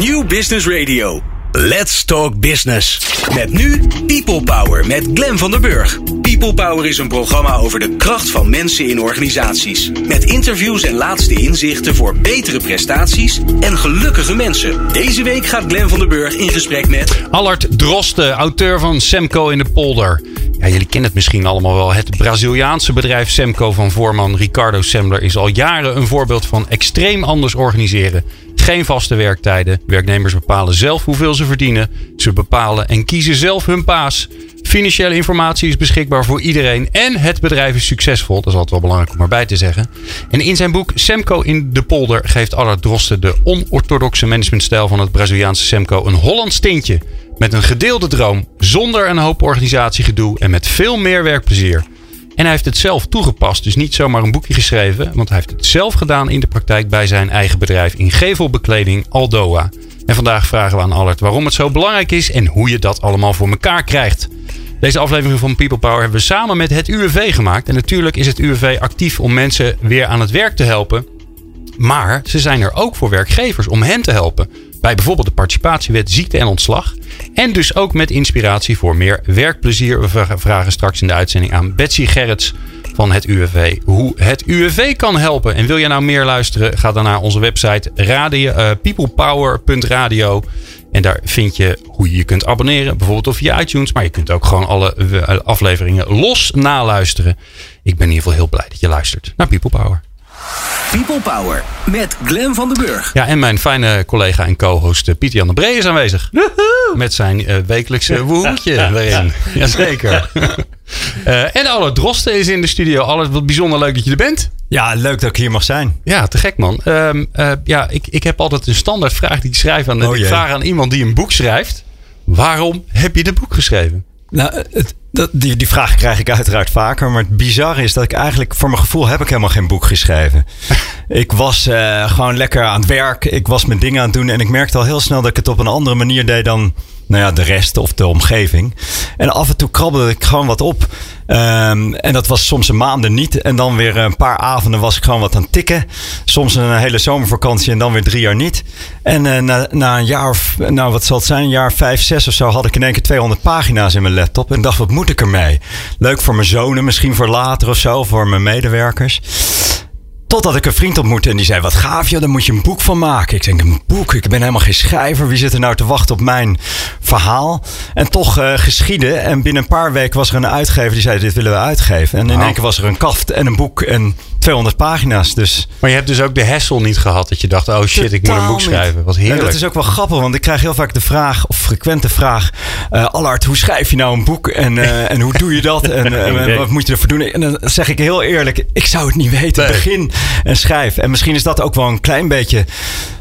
New Business Radio. Let's Talk Business. Met nu People Power met Glen van der Burg. People Power is een programma over de kracht van mensen in organisaties. Met interviews en laatste inzichten voor betere prestaties en gelukkige mensen. Deze week gaat Glen van der Burg in gesprek met... Allard Drosten, auteur van Semco in de polder. Ja, jullie kennen het misschien allemaal wel. Het Braziliaanse bedrijf Semco van voorman Ricardo Semler is al jaren een voorbeeld van extreem anders organiseren. Geen vaste werktijden. Werknemers bepalen zelf hoeveel ze verdienen. Ze bepalen en kiezen zelf hun paas. Financiële informatie is beschikbaar voor iedereen. En het bedrijf is succesvol. Dat is altijd wel belangrijk om erbij te zeggen. En in zijn boek Semco in de polder geeft Allard Drosten de onorthodoxe managementstijl van het Braziliaanse Semco een Hollands tintje. Met een gedeelde droom, zonder een hoop organisatiegedoe en met veel meer werkplezier. En hij heeft het zelf toegepast. Dus niet zomaar een boekje geschreven. Want hij heeft het zelf gedaan in de praktijk bij zijn eigen bedrijf in gevelbekleding Aldoa. En vandaag vragen we aan Allard waarom het zo belangrijk is en hoe je dat allemaal voor elkaar krijgt. Deze aflevering van People Power hebben we samen met het UWV gemaakt. En natuurlijk is het UWV actief om mensen weer aan het werk te helpen. Maar ze zijn er ook voor werkgevers om hen te helpen. Bij bijvoorbeeld de participatiewet ziekte en ontslag. En dus ook met inspiratie voor meer werkplezier. We vragen straks in de uitzending aan Betsy Gerrits van het UWV hoe het UWV kan helpen. En wil je nou meer luisteren? Ga dan naar onze website radio, uh, peoplepower.radio. En daar vind je hoe je je kunt abonneren. Bijvoorbeeld via iTunes. Maar je kunt ook gewoon alle eh, afleveringen los naluisteren. Ik ben in ieder geval heel blij dat je luistert naar People Power. People Power met Glen van den Burg. Ja, en mijn fijne collega en co-host eh, Pieter Jan de Bree is aanwezig. Met zijn uh, wekelijkse woehoedje erin. Jazeker. uh, en alle Drosten is in de studio. Alles wat bijzonder leuk dat je er bent. Ja, leuk dat ik hier mag zijn. Ja, te gek man. Um, uh, ja, ik, ik heb altijd een standaard vraag die ik schrijf aan, oh, ik vraag aan iemand die een boek schrijft. Waarom heb je dit boek geschreven? Nou, het, dat, die, die vraag krijg ik uiteraard vaker. Maar het bizarre is dat ik eigenlijk, voor mijn gevoel, heb ik helemaal geen boek geschreven. ik was uh, gewoon lekker aan het werk. Ik was mijn dingen aan het doen. En ik merkte al heel snel dat ik het op een andere manier deed dan nou ja, de rest of de omgeving. En af en toe krabbelde ik gewoon wat op. Um, en dat was soms een maanden niet. En dan weer een paar avonden was ik gewoon wat aan het tikken. Soms een hele zomervakantie en dan weer drie jaar niet. En uh, na, na een jaar of, nou wat zal het zijn, een jaar vijf, zes of zo, had ik in één keer 200 pagina's in mijn laptop. En dacht, wat moet ik ermee? Leuk voor mijn zonen, misschien voor later of zo, voor mijn medewerkers. Totdat ik een vriend ontmoette en die zei: Wat gaaf je, daar moet je een boek van maken. Ik denk: Een boek? Ik ben helemaal geen schrijver. Wie zit er nou te wachten op mijn verhaal? En toch uh, geschieden. En binnen een paar weken was er een uitgever die zei: Dit willen we uitgeven. En in één keer was er een kaft en een boek en 200 pagina's. Dus. Maar je hebt dus ook de hessel niet gehad dat je dacht: Oh shit, ik moet een boek schrijven. Wat heerlijk. En dat is ook wel grappig, want ik krijg heel vaak de vraag, of frequente vraag: uh, Allard, hoe schrijf je nou een boek en, uh, en hoe doe je dat? En wat moet je ervoor doen? En dan zeg ik heel eerlijk: Ik zou het niet weten. Nee. Begin en schrijf. En misschien is dat ook wel een klein beetje,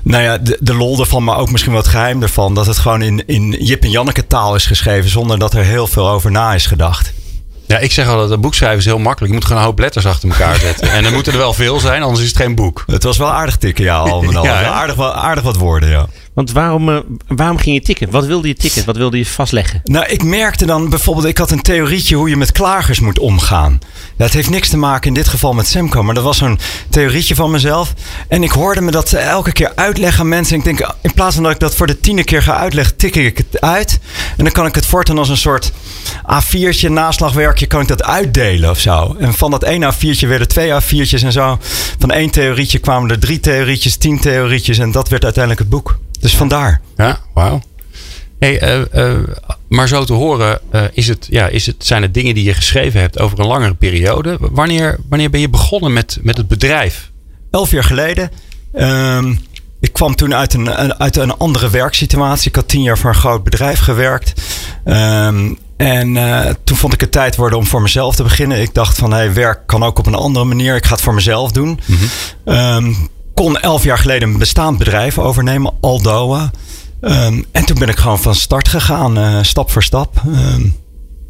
nou ja, de, de lol ervan, maar ook misschien het geheim ervan. Dat het gewoon in, in Jip en Janneke taal is geschreven, zonder dat er heel veel over na is gedacht. Ja, ik zeg altijd, dat boek schrijven is heel makkelijk. Je moet gewoon een hoop letters achter elkaar zetten. en dan moeten er wel veel zijn, anders is het geen boek. Het was wel aardig tikken, ja, al met al. ja, aardig wat woorden, ja. Want waarom, uh, waarom ging je tikken? Wat wilde je tikken? Wat wilde je vastleggen? Nou, ik merkte dan bijvoorbeeld, ik had een theorietje hoe je met klagers moet omgaan. Dat heeft niks te maken in dit geval met Semco, maar dat was zo'n theorietje van mezelf. En ik hoorde me dat elke keer uitleggen aan mensen. En ik denk, in plaats van dat ik dat voor de tiende keer ga uitleggen, tik ik het uit. En dan kan ik het voortaan als een soort A4'tje, naslagwerkje, kan ik dat uitdelen of zo. En van dat één A4'tje werden twee A4'tjes en zo. Van één theorietje kwamen er drie theorietjes, tien theorietjes. En dat werd uiteindelijk het boek. Dus vandaar. Ja, wauw. Hey, uh, uh, maar zo te horen, uh, is het, ja, is het, zijn het dingen die je geschreven hebt over een langere periode. Wanneer, wanneer ben je begonnen met, met het bedrijf? Elf jaar geleden. Um, ik kwam toen uit een, uit een andere werksituatie. Ik had tien jaar voor een groot bedrijf gewerkt. Um, en toen vond ik het tijd worden om voor mezelf te beginnen. Ik dacht van, hey, werk kan ook op een andere manier. Ik ga het voor mezelf doen. Mm -hmm. um, kon elf jaar geleden een bestaand bedrijf overnemen, Aldoa. Um, en toen ben ik gewoon van start gegaan, uh, stap voor stap. Um,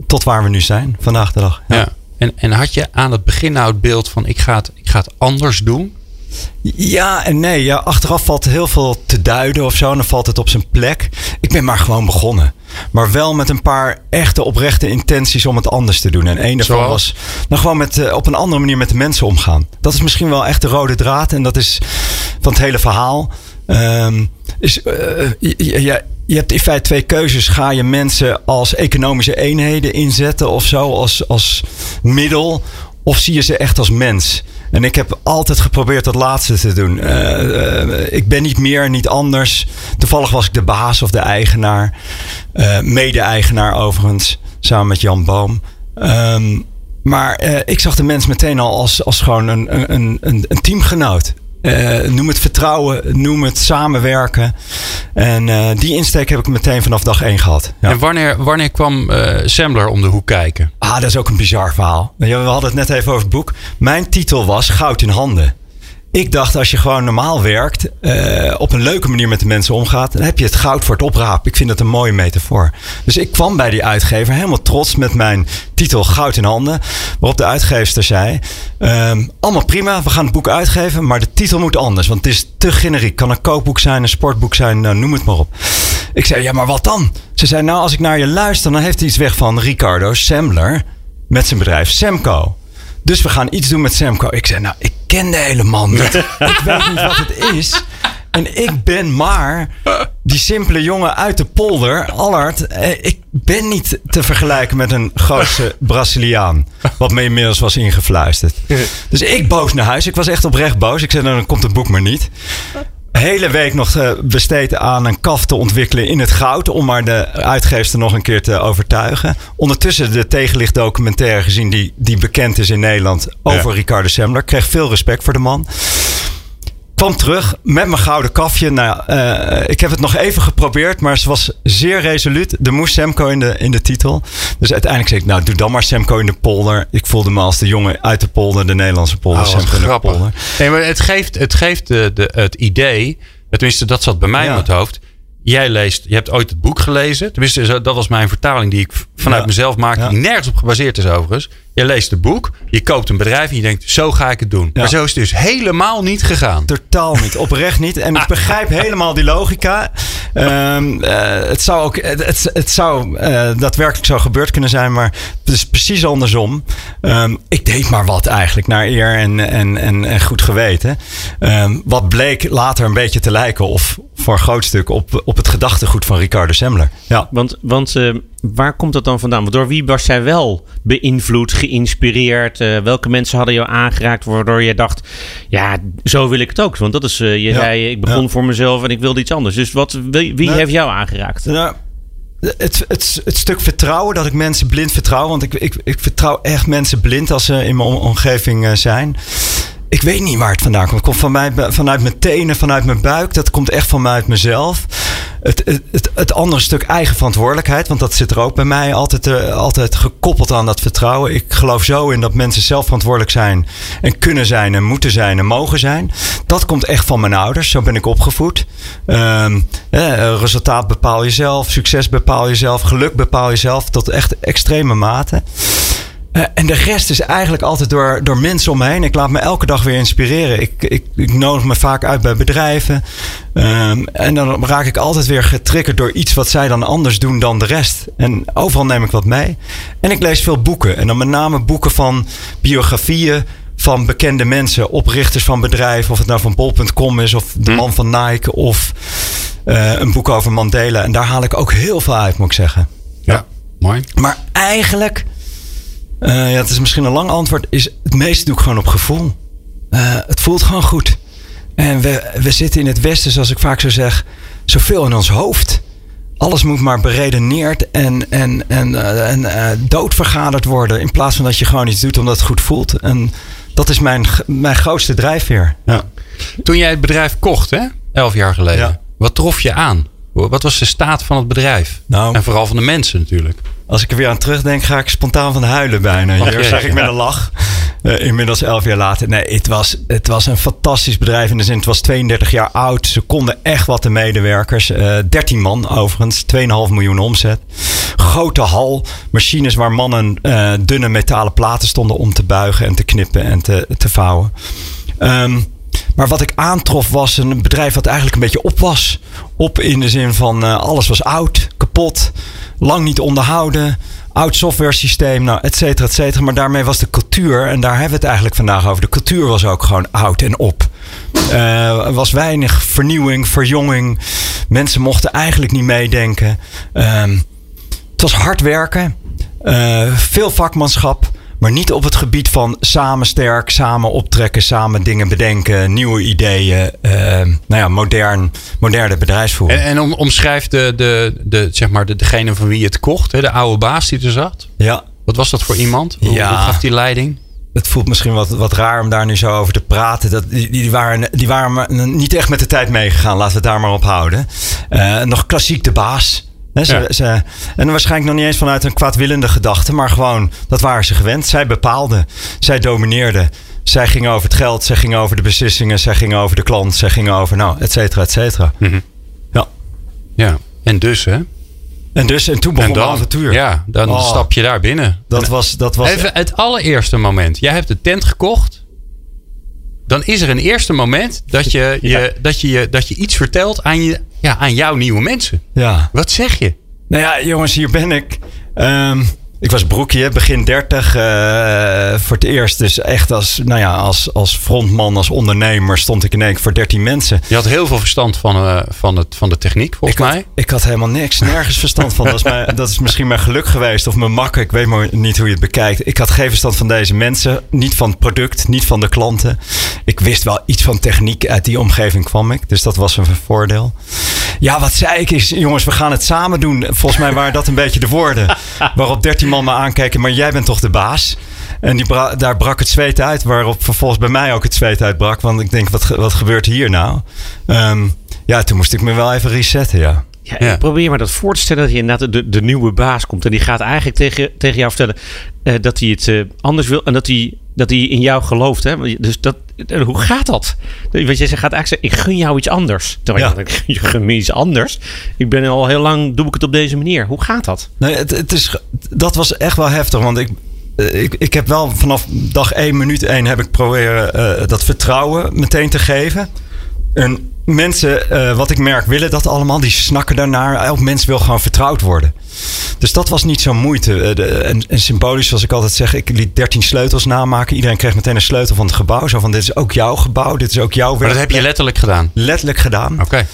tot waar we nu zijn, vandaag de dag. Ja. En, en had je aan het begin nou het beeld van ik ga ik ga het anders doen? Ja en nee. Ja, achteraf valt heel veel te duiden of zo. En dan valt het op zijn plek. Ik ben maar gewoon begonnen. Maar wel met een paar echte oprechte intenties om het anders te doen. En een daarvan was nou gewoon met, uh, op een andere manier met de mensen omgaan. Dat is misschien wel echt de rode draad. En dat is van het hele verhaal. Ehm, is, eh, je, je, je hebt in feite twee keuzes. Ga je mensen als economische eenheden inzetten of zo, als, als middel? Of zie je ze echt als mens? En ik heb altijd geprobeerd dat laatste te doen. Eh, eh, ik ben niet meer, niet anders. Toevallig was ik de baas of de eigenaar. eh, Mede-eigenaar overigens, samen met Jan Boom. Ehm, maar ik zag de mens meteen al als, als gewoon een, een, een, een teamgenoot. Eh, noem het vertrouwen, noem het samenwerken. En eh, die insteek heb ik meteen vanaf dag één gehad. Ja. En wanneer, wanneer kwam eh Sambler om de hoek kijken? Ah, dat is ook een bizar verhaal. We hadden het net even over het boek. Mijn titel was Goud in handen. Ik dacht, als je gewoon normaal werkt, eh, op een leuke manier met de mensen omgaat, dan heb je het goud voor het oprapen. Ik vind dat een mooie metafoor. Dus ik kwam bij die uitgever helemaal trots met mijn titel Goud in handen. Waarop de uitgever zei: ehm, Allemaal prima, we gaan het boek uitgeven, maar de titel moet anders. Want het is te generiek. Kan een kookboek zijn, een sportboek zijn, nou, noem het maar op. Ik zei: Ja, maar wat dan? Ze zei: Nou, als ik naar je luister, dan heeft hij iets weg van Ricardo Sembler met zijn bedrijf Semco. Dus we gaan iets doen met Semco. Ik zei, nou, ik ken de hele man niet. ik weet niet wat het is. En ik ben maar die simpele jongen uit de polder, Allard. eh, Ik ben niet te vergelijken met een grootse Braziliaan. Wat me inmiddels was ingefluisterd. Dus ik boos naar huis. Ik was echt oprecht boos. Ik zei, nou, dan komt het boek maar niet hele week nog eh, besteed aan een kaf te ontwikkelen in het goud. Om maar de uitgeefster nog een keer te overtuigen. Ondertussen de tegenlicht documentaire gezien die, die bekend is in Nederland over Ja. Ricardo Sembler. Kreeg veel respect voor de man. Kwam terug met mijn gouden kafje. Nou, eh, ik heb het nog even geprobeerd, maar ze was zeer resoluut. Er moest Semco in de, in de titel. Dus uiteindelijk zei ik, nou doe dan maar Semco in de polder. Ik voelde me als de jongen uit de polder, de Nederlandse polder. Oh, Semco in de polder. Nee, maar het geeft, het, geeft de, de, het idee, tenminste dat zat bij mij Ja. in het hoofd. Jij leest, je hebt ooit het boek gelezen. Tenminste, dat was mijn vertaling die ik vanuit Ja. mezelf maakte. Ja. Die nergens op gebaseerd is overigens. Je leest het boek, je koopt een bedrijf en je denkt, zo ga ik het doen. Ja. Maar zo is het dus helemaal niet gegaan. Totaal niet, oprecht niet. En ik begrijp helemaal die logica. Ehm, eh, het zou ook, het, het, zou eh, daadwerkelijk zo gebeurd kunnen zijn, maar het is precies andersom. Ehm, ik deed maar wat eigenlijk, naar eer en, en, en, en goed geweten. Ehm, wat bleek later een beetje te lijken, of voor een groot stuk, op, op het gedachtegoed van Ricardo Semmler. Ja. Want, want eh, waar komt dat dan vandaan? Want door wie was jij wel beïnvloed, geïnspireerd? Eh, welke mensen hadden jou aangeraakt waardoor je dacht... ja, zo wil ik het ook. Want dat is, eh, je Ja. zei, ik begon Ja. voor mezelf en ik wilde iets anders. Dus wat, wie, wie Nee. heeft jou aangeraakt? Nou, het, het, het stuk vertrouwen, dat ik mensen blind vertrouw. Want ik, ik, ik vertrouw echt mensen blind als ze in mijn om- omgeving eh, zijn. Ik weet niet waar het vandaan komt. Het komt van mij, vanuit mijn tenen, vanuit mijn buik. Dat komt echt van mij uit mezelf. Het, het, het, andere stuk eigen verantwoordelijkheid. Want dat zit er ook bij mij altijd, eh, altijd gekoppeld aan dat vertrouwen. Ik geloof zo in dat mensen zelf verantwoordelijk zijn. En kunnen zijn en moeten zijn en mogen zijn. Dat komt echt van mijn ouders. Zo ben ik opgevoed. Ehm, eh, resultaat bepaal jezelf. Succes bepaal jezelf. Geluk bepaal jezelf. Tot echt extreme mate. Eh, en de rest is eigenlijk altijd door, door mensen om me heen. Ik laat me elke dag weer inspireren. Ik, ik, ik nodig me vaak uit bij bedrijven. Ehm, en dan raak ik altijd weer getriggerd door iets wat zij dan anders doen dan de rest. En overal neem ik wat mee. En ik lees veel boeken. En dan met name boeken van biografieën van bekende mensen, oprichters van bedrijven. Of het nou van bol.com is, of de man van Nike, of eh, een boek over Mandela. En daar haal ik ook heel veel uit, moet ik zeggen. Ja, mooi. Maar eigenlijk, eh, ja, het is misschien een lang antwoord, is het meeste doe ik gewoon op gevoel. Eh, het voelt gewoon goed. En we, we zitten in het Westen, zoals ik vaak zo zeg, zoveel in ons hoofd. Alles moet maar beredeneerd en, en, en, eh, en doodvergaderd worden. In plaats van dat je gewoon iets doet omdat het goed voelt. En dat is mijn, mijn grootste drijfveer. Ja. Toen jij het bedrijf kocht, hè? Elf jaar geleden. Ja. Wat trof je aan? Wat was de staat van het bedrijf? Nou. En vooral van de mensen natuurlijk. Als ik er weer aan terugdenk, ga ik spontaan van huilen bijna. Hier je? zeg ik met een lach. Eh, inmiddels elf jaar later. Nee, het was, het was een fantastisch bedrijf. In de zin, het was 32 jaar oud. Ze konden echt wat de medewerkers. Eh 13 man overigens. 2,5 miljoen omzet. Grote hal. Machines waar mannen eh, dunne metalen platen stonden om te buigen en te knippen en te, te vouwen. Ehm, maar wat ik aantrof was een bedrijf wat eigenlijk een beetje op was. Op in de zin van alles was oud, lang niet onderhouden. oud software systeem, nou, et cetera, et cetera. Maar daarmee was de cultuur, en daar hebben we het eigenlijk vandaag over. De cultuur was ook gewoon oud en op. Uh, er was weinig vernieuwing, verjonging. Mensen mochten eigenlijk niet meedenken. Uh, het was hard werken, uh, veel vakmanschap. Maar niet op het gebied van samen sterk, samen optrekken, samen dingen bedenken, nieuwe ideeën. Uh, nou ja, modern, moderne bedrijfsvoering. En, en om, de, de, de, zeg maar de, degene van wie je het kocht, hè, de oude baas die er zat. Ja. Wat was dat voor iemand? Hoe, Ja. hoe gaf die leiding? Het voelt misschien wat, wat raar om daar nu zo over te praten. Dat, die, die, waren, die waren niet echt met de tijd meegegaan. Laten we het daar maar op houden. Uh, nog klassiek de baas. He, ze, Ja. ze, en waarschijnlijk nog niet eens vanuit een kwaadwillende gedachte. Maar gewoon, dat waren ze gewend. Zij bepaalden. Zij domineerden. Zij gingen over het geld. Zij gingen over de beslissingen. Zij gingen over de klant. Zij gingen over, nou, et cetera, et cetera. Mhm. Ja. Ja. En dus, hè? En dus, en toen begon en de avontuur. ja, dan Oh. stap je daar binnen. Dat En was, dat was Even het allereerste moment. Jij hebt de tent gekocht. Dan is er een eerste moment dat je, je, dat je, dat je iets vertelt aan, je, ja, aan jouw nieuwe mensen. ja. Wat zeg je? Nou ja, jongens, hier ben ik. Ehm, ik was broekje, begin 30 eh, voor het eerst. Dus echt als, nou ja, als, als frontman, als ondernemer stond ik in één keer voor 13 mensen. Je had heel veel verstand van, eh, van, het, van de techniek, volgens ik mij. Had, ik had helemaal niks, nergens verstand van. Dat is, mijn, dat is misschien mijn geluk geweest of mijn makker. Ik weet maar niet hoe je het bekijkt. Ik had geen verstand van deze mensen. Niet van het product, niet van de klanten. Ik wist wel iets van techniek. Uit die omgeving kwam ik. Dus dat was een voordeel. Ja, wat zei ik is, jongens, we gaan het samen doen. Volgens mij waren dat een beetje de woorden. Waarop 13 man me aankeken, maar jij bent toch de baas? En die bra- daar brak het zweet uit, waarop vervolgens bij mij ook het zweet uitbrak. Want ik denk, wat, ge- wat gebeurt hier nou? Ehm, ja, toen moest ik me wel even resetten, ja. Ja, Ja. Ik probeer me dat voor te stellen dat je inderdaad de, de nieuwe baas komt. En die gaat eigenlijk tegen, tegen jou vertellen eh, dat hij het eh, anders wil. En dat hij, dat hij in jou gelooft. Hè? Dus dat, eh, hoe gaat dat? Want jij gaat eigenlijk zeggen, ik gun jou iets anders. Terwijl Ja. je je gun me iets anders. Ik ben al heel lang, doe ik het op deze manier. Hoe gaat dat? Nee, het, het is, dat was echt wel heftig. Want ik, eh, ik, ik heb wel vanaf dag 1, minuut 1 heb ik proberen eh, dat vertrouwen meteen te geven. En mensen, eh, wat ik merk, willen dat allemaal. Die snakken daarnaar. Elk mens wil gewoon vertrouwd worden. Dus dat was niet zo'n moeite. Eh, de- en, en symbolisch, zoals ik altijd zeg, ik liet 13 sleutels namaken. Iedereen kreeg meteen een sleutel van het gebouw. Zo van, dit is ook jouw gebouw, dit is ook jouw Maar werk. dat heb je letterlijk gedaan. letterlijk gedaan. Oké.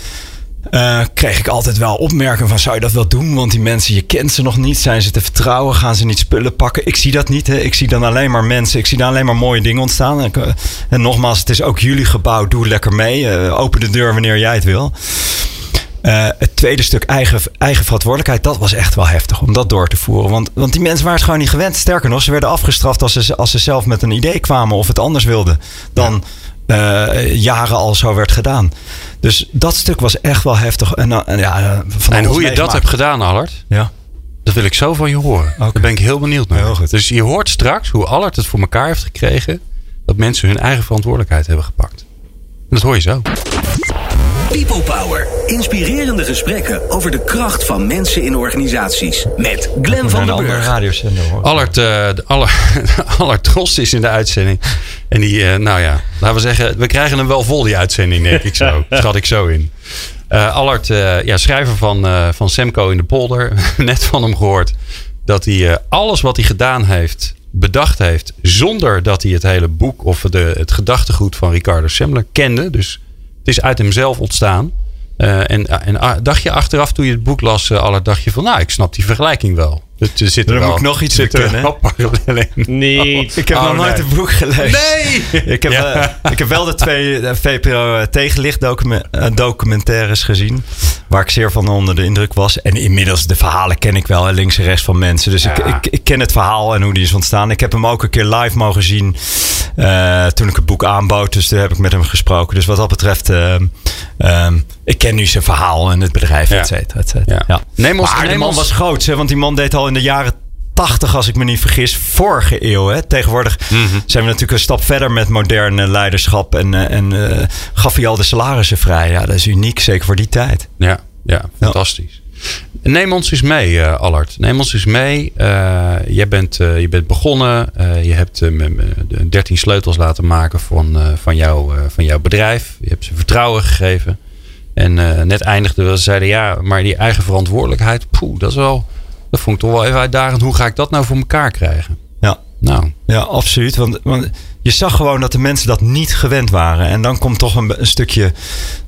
Eh, kreeg ik altijd wel opmerkingen van zou je dat wel doen? Want die mensen, je kent ze nog niet. Zijn ze te vertrouwen? Gaan ze niet spullen pakken? Ik zie dat niet. Hè. Ik zie dan alleen maar mensen. Ik zie dan alleen maar mooie dingen ontstaan. En, eh, nogmaals, het is ook jullie gebouw. Doe lekker mee. Eh, open de deur wanneer jij het wil. Het tweede stuk eigen, eigen verantwoordelijkheid, dat was echt wel heftig om dat door te voeren. Want, want die mensen waren het gewoon niet gewend. Sterker nog, ze werden afgestraft als ze, als ze zelf met een idee kwamen of het anders wilden dan eh, jaren al zo werd gedaan. Dus dat stuk was echt wel heftig. En, eh, en ja, eh, van En hoe je dat hebt gedaan, Allard, Ja. dat wil ik zo van je horen. Daar ben ik heel benieuwd naar. Heel. Dus je hoort straks hoe Allard het voor elkaar heeft gekregen dat mensen hun eigen verantwoordelijkheid hebben gepakt. En dat hoor je zo. People Power. Inspirerende gesprekken over de kracht van mensen in organisaties. Met Glen van Oh, Burg. radiozender hoor. Eh, Allard, Allard Trost is in de uitzending. En die, eh, nou ja, laten we zeggen, we krijgen hem wel vol die uitzending, denk ik zo. Schat ik zo in. Eh Allard, eh, ja, schrijver van, eh, van Semco in de polder. Net van hem gehoord dat hij eh, alles wat hij gedaan heeft, bedacht heeft. Zonder dat hij het hele boek of de, het gedachtegoed van Ricardo Semler kende. Dus het is uit hemzelf ontstaan. Eh, en, en ah, dacht je achteraf toen je het boek las, Allard, dacht je van, nou, ik snap die vergelijking wel. Er, er zit er moet ik nog iets er in. Niet. Ik heb Oh, nog nooit nee. een boek gelezen. Nee! Ik heb, Ja. eh, ik heb wel de twee eh, VPRO eh, tegenlicht documen- eh, documentaires gezien. Waar ik zeer van onder de indruk was. En inmiddels de verhalen ken ik wel. hè, Links en rechts van mensen. Dus ik, Ja. ik, ik ken het verhaal en hoe die is ontstaan. Ik heb hem ook een keer live mogen zien. eh, toen ik het boek aanbood. Dus daar heb ik met hem gesproken. Dus wat dat betreft. eh, ehm, ik ken nu zijn verhaal en het bedrijf, Ja. et cetera, et cetera. Ja. Ja. Neem ons- maar de man ons- was groot. Hè, want die man deed al in de jaren 80, als ik me niet vergis, vorige eeuw. Hè? Tegenwoordig Mhm. zijn we natuurlijk een stap verder met moderne leiderschap. En, eh, en eh, gaf hij al de salarissen vrij. Ja, dat is uniek, zeker voor die tijd. Ja, ja fantastisch. Neem ons eens mee, eh, Allard. Neem ons eens mee. Jij bent, je bent begonnen. Je hebt eh, me- me- de 13 sleutels laten maken van, van, jou, van jouw bedrijf. Je hebt ze vertrouwen gegeven. En net eindigde we, ze zeiden ja, maar die eigen verantwoordelijkheid, poeh, dat is wel, dat vond ik toch wel even uitdagend. Hoe ga ik dat nou voor elkaar krijgen? Ja. Nou, Ja, absoluut. Want, want je zag gewoon dat de mensen dat niet gewend waren. En dan komt toch een, een stukje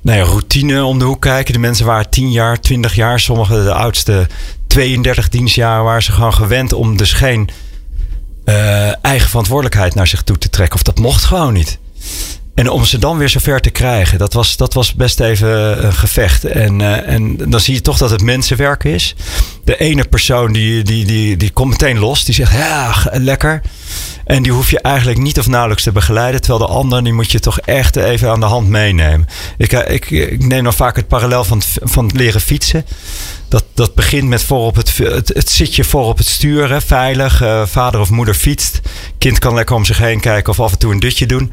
nou ja, routine om de hoek kijken. De mensen waren 10 jaar, 20 jaar. Sommigen, de oudste 32 dienstjaren, waren ze gewoon gewend om dus geen eh, eigen verantwoordelijkheid naar zich toe te trekken. Of dat mocht gewoon niet. En om ze dan weer zover te krijgen, dat was, dat was best even een gevecht. En, eh, en dan zie je toch dat het mensenwerk is. De ene persoon die, die, die, die komt meteen los. Die zegt, ja, lekker. En die hoef je eigenlijk niet of nauwelijks te begeleiden. Terwijl de ander, die moet je toch echt even aan de hand meenemen. Ik, eh, ik, neem dan vaak het parallel van van het leren fietsen. Dat, dat begint met voorop het, het, het zitje voor op het sturen, veilig. Eh, vader of moeder fietst. Kind kan lekker om zich heen kijken of af en toe een dutje doen.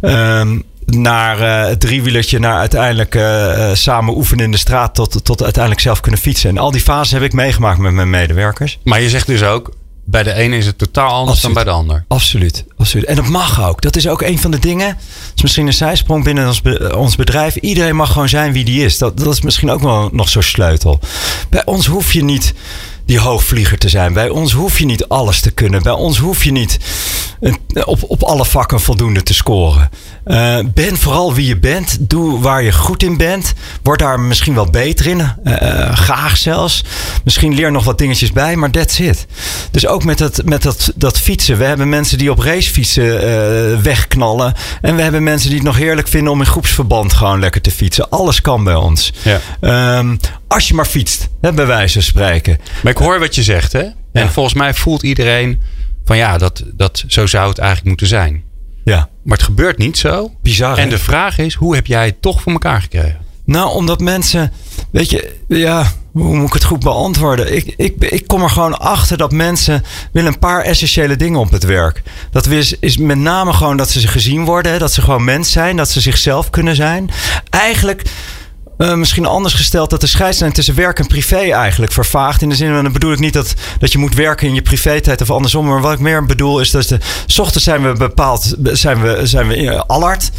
Ehm, naar eh, het driewielertje, naar uiteindelijk eh, samen oefenen in de straat tot, tot uiteindelijk zelf kunnen fietsen. En al die fases heb ik meegemaakt met mijn medewerkers. maar je zegt dus ook, bij de ene is het totaal anders Absoluut. dan bij de ander. Absoluut, absoluut. En dat mag ook. Dat is ook een van de dingen. Dat is misschien een zijsprong binnen ons, be- ons bedrijf. Iedereen mag gewoon zijn wie die is. Dat, dat is misschien ook wel nog zo'n sleutel. Bij ons hoef je niet die hoogvlieger te zijn. Bij ons hoef je niet alles te kunnen. Bij ons hoef je niet op, op alle vakken voldoende te scoren. Eh, ben vooral wie je bent. Doe waar je goed in bent. Word daar misschien wel beter in. Eh, eh, graag zelfs. Misschien leer nog wat dingetjes bij, maar that's it. Dus ook met, dat, met dat, dat fietsen. We hebben mensen die op racefietsen eh, wegknallen. En we hebben mensen die het nog heerlijk vinden om in groepsverband gewoon lekker te fietsen. Alles kan bij ons. Ja. Ehm, als je maar fietst, hè, bij wijze van spreken. Maar ik hoor wat je zegt, hè? En Ja. volgens mij voelt iedereen van ja, dat, dat, zo zou het eigenlijk moeten zijn. Ja, Maar het gebeurt niet zo. bizar. En de vraag is, hoe heb jij het toch voor elkaar gekregen? Nou, omdat mensen, weet je, ja, hoe moet ik het goed beantwoorden? Ik, ik, ik kom er gewoon achter dat mensen willen een paar essentiële dingen op het werk. Dat is, is met name gewoon dat ze gezien worden, dat ze gewoon mens zijn, dat ze zichzelf kunnen zijn. Eigenlijk. Eh, misschien anders gesteld dat de scheidslijn tussen werk en privé eigenlijk vervaagt. In de zin, en dan bedoel ik niet dat, dat je moet werken in je privé-tijd of andersom. Maar wat ik meer bedoel is dat de, s ochtends zijn we bepaald, zijn we, zijn we alert.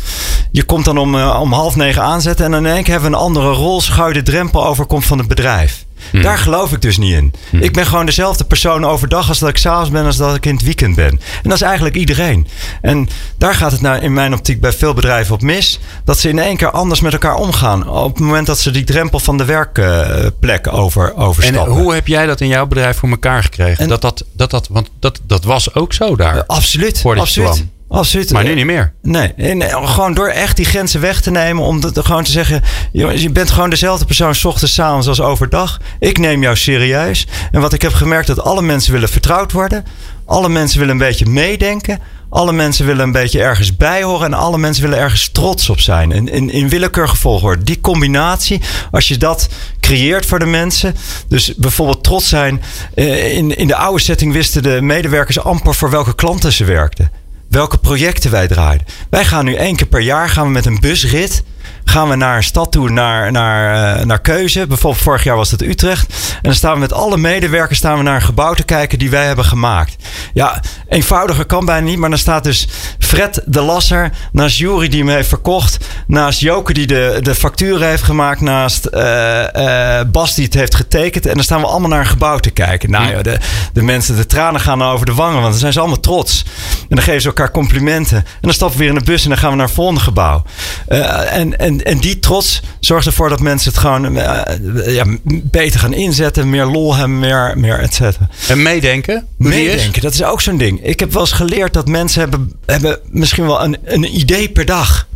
Je komt dan om, eh, om half negen aanzetten en dan in één keer hebben we een andere rol. Schouw je de drempel overkomt van het bedrijf. Daar geloof ik dus niet in. Ik ben gewoon dezelfde persoon overdag als dat ik s'avonds ben, als dat ik in het weekend ben. En dat is eigenlijk iedereen. En daar gaat het nou in mijn optiek bij veel bedrijven op mis. Dat ze in één keer anders met elkaar omgaan. Op het moment dat ze die drempel van de werkplek over, En overstappen. hoe heb jij dat in jouw bedrijf voor elkaar gekregen? En- dat, dat, dat, dat, want dat, dat was ook zo daar. Absoluut. Absoluut. Absoluut. maar nu niet meer. Nee, gewoon door echt die grenzen weg te nemen. Om dat, gewoon te zeggen: jongens, je bent gewoon dezelfde persoon, 's ochtends, 's avonds als overdag. Ik neem jou serieus. En wat ik heb gemerkt, dat alle mensen willen vertrouwd worden. Alle mensen willen een beetje meedenken. Alle mensen willen een beetje ergens bij horen. En alle mensen willen ergens trots op zijn. En in, in willekeurige volgorde. Die combinatie, als je dat creëert voor de mensen. Dus bijvoorbeeld trots zijn. eh, In, in de oude setting wisten de medewerkers amper voor welke klanten ze werkten welke projecten wij draaiden. Wij gaan nu één keer per jaar gaan we met een busrit. Gaan we naar een stad toe, naar, naar, eh, naar keuze. Bijvoorbeeld vorig jaar was het Utrecht. En dan staan we met alle medewerkers staan we naar een gebouw te kijken die wij hebben gemaakt. Ja, eenvoudiger kan bijna niet. Maar dan staat dus Fred de Lasser naast Jury die hem heeft verkocht. Naast Joke die de, de facturen heeft gemaakt. Naast eh, eh, Bas die het heeft getekend. En dan staan we allemaal naar een gebouw te kijken. Nou ja, de, de mensen, de tranen gaan over de wangen. Want dan zijn ze allemaal trots. En dan geven ze elkaar complimenten. En dan stappen we weer in de bus en dan gaan we naar het volgende gebouw. En, en, en die trots zorgt ervoor dat mensen het gewoon eh, ja, beter gaan inzetten. Meer lol hebben, meer, meer et cetera. En meedenken? Meedenken, dat is ook zo'n ding. Ik heb wel eens geleerd dat mensen hebben, hebben misschien wel een, een idee per dag.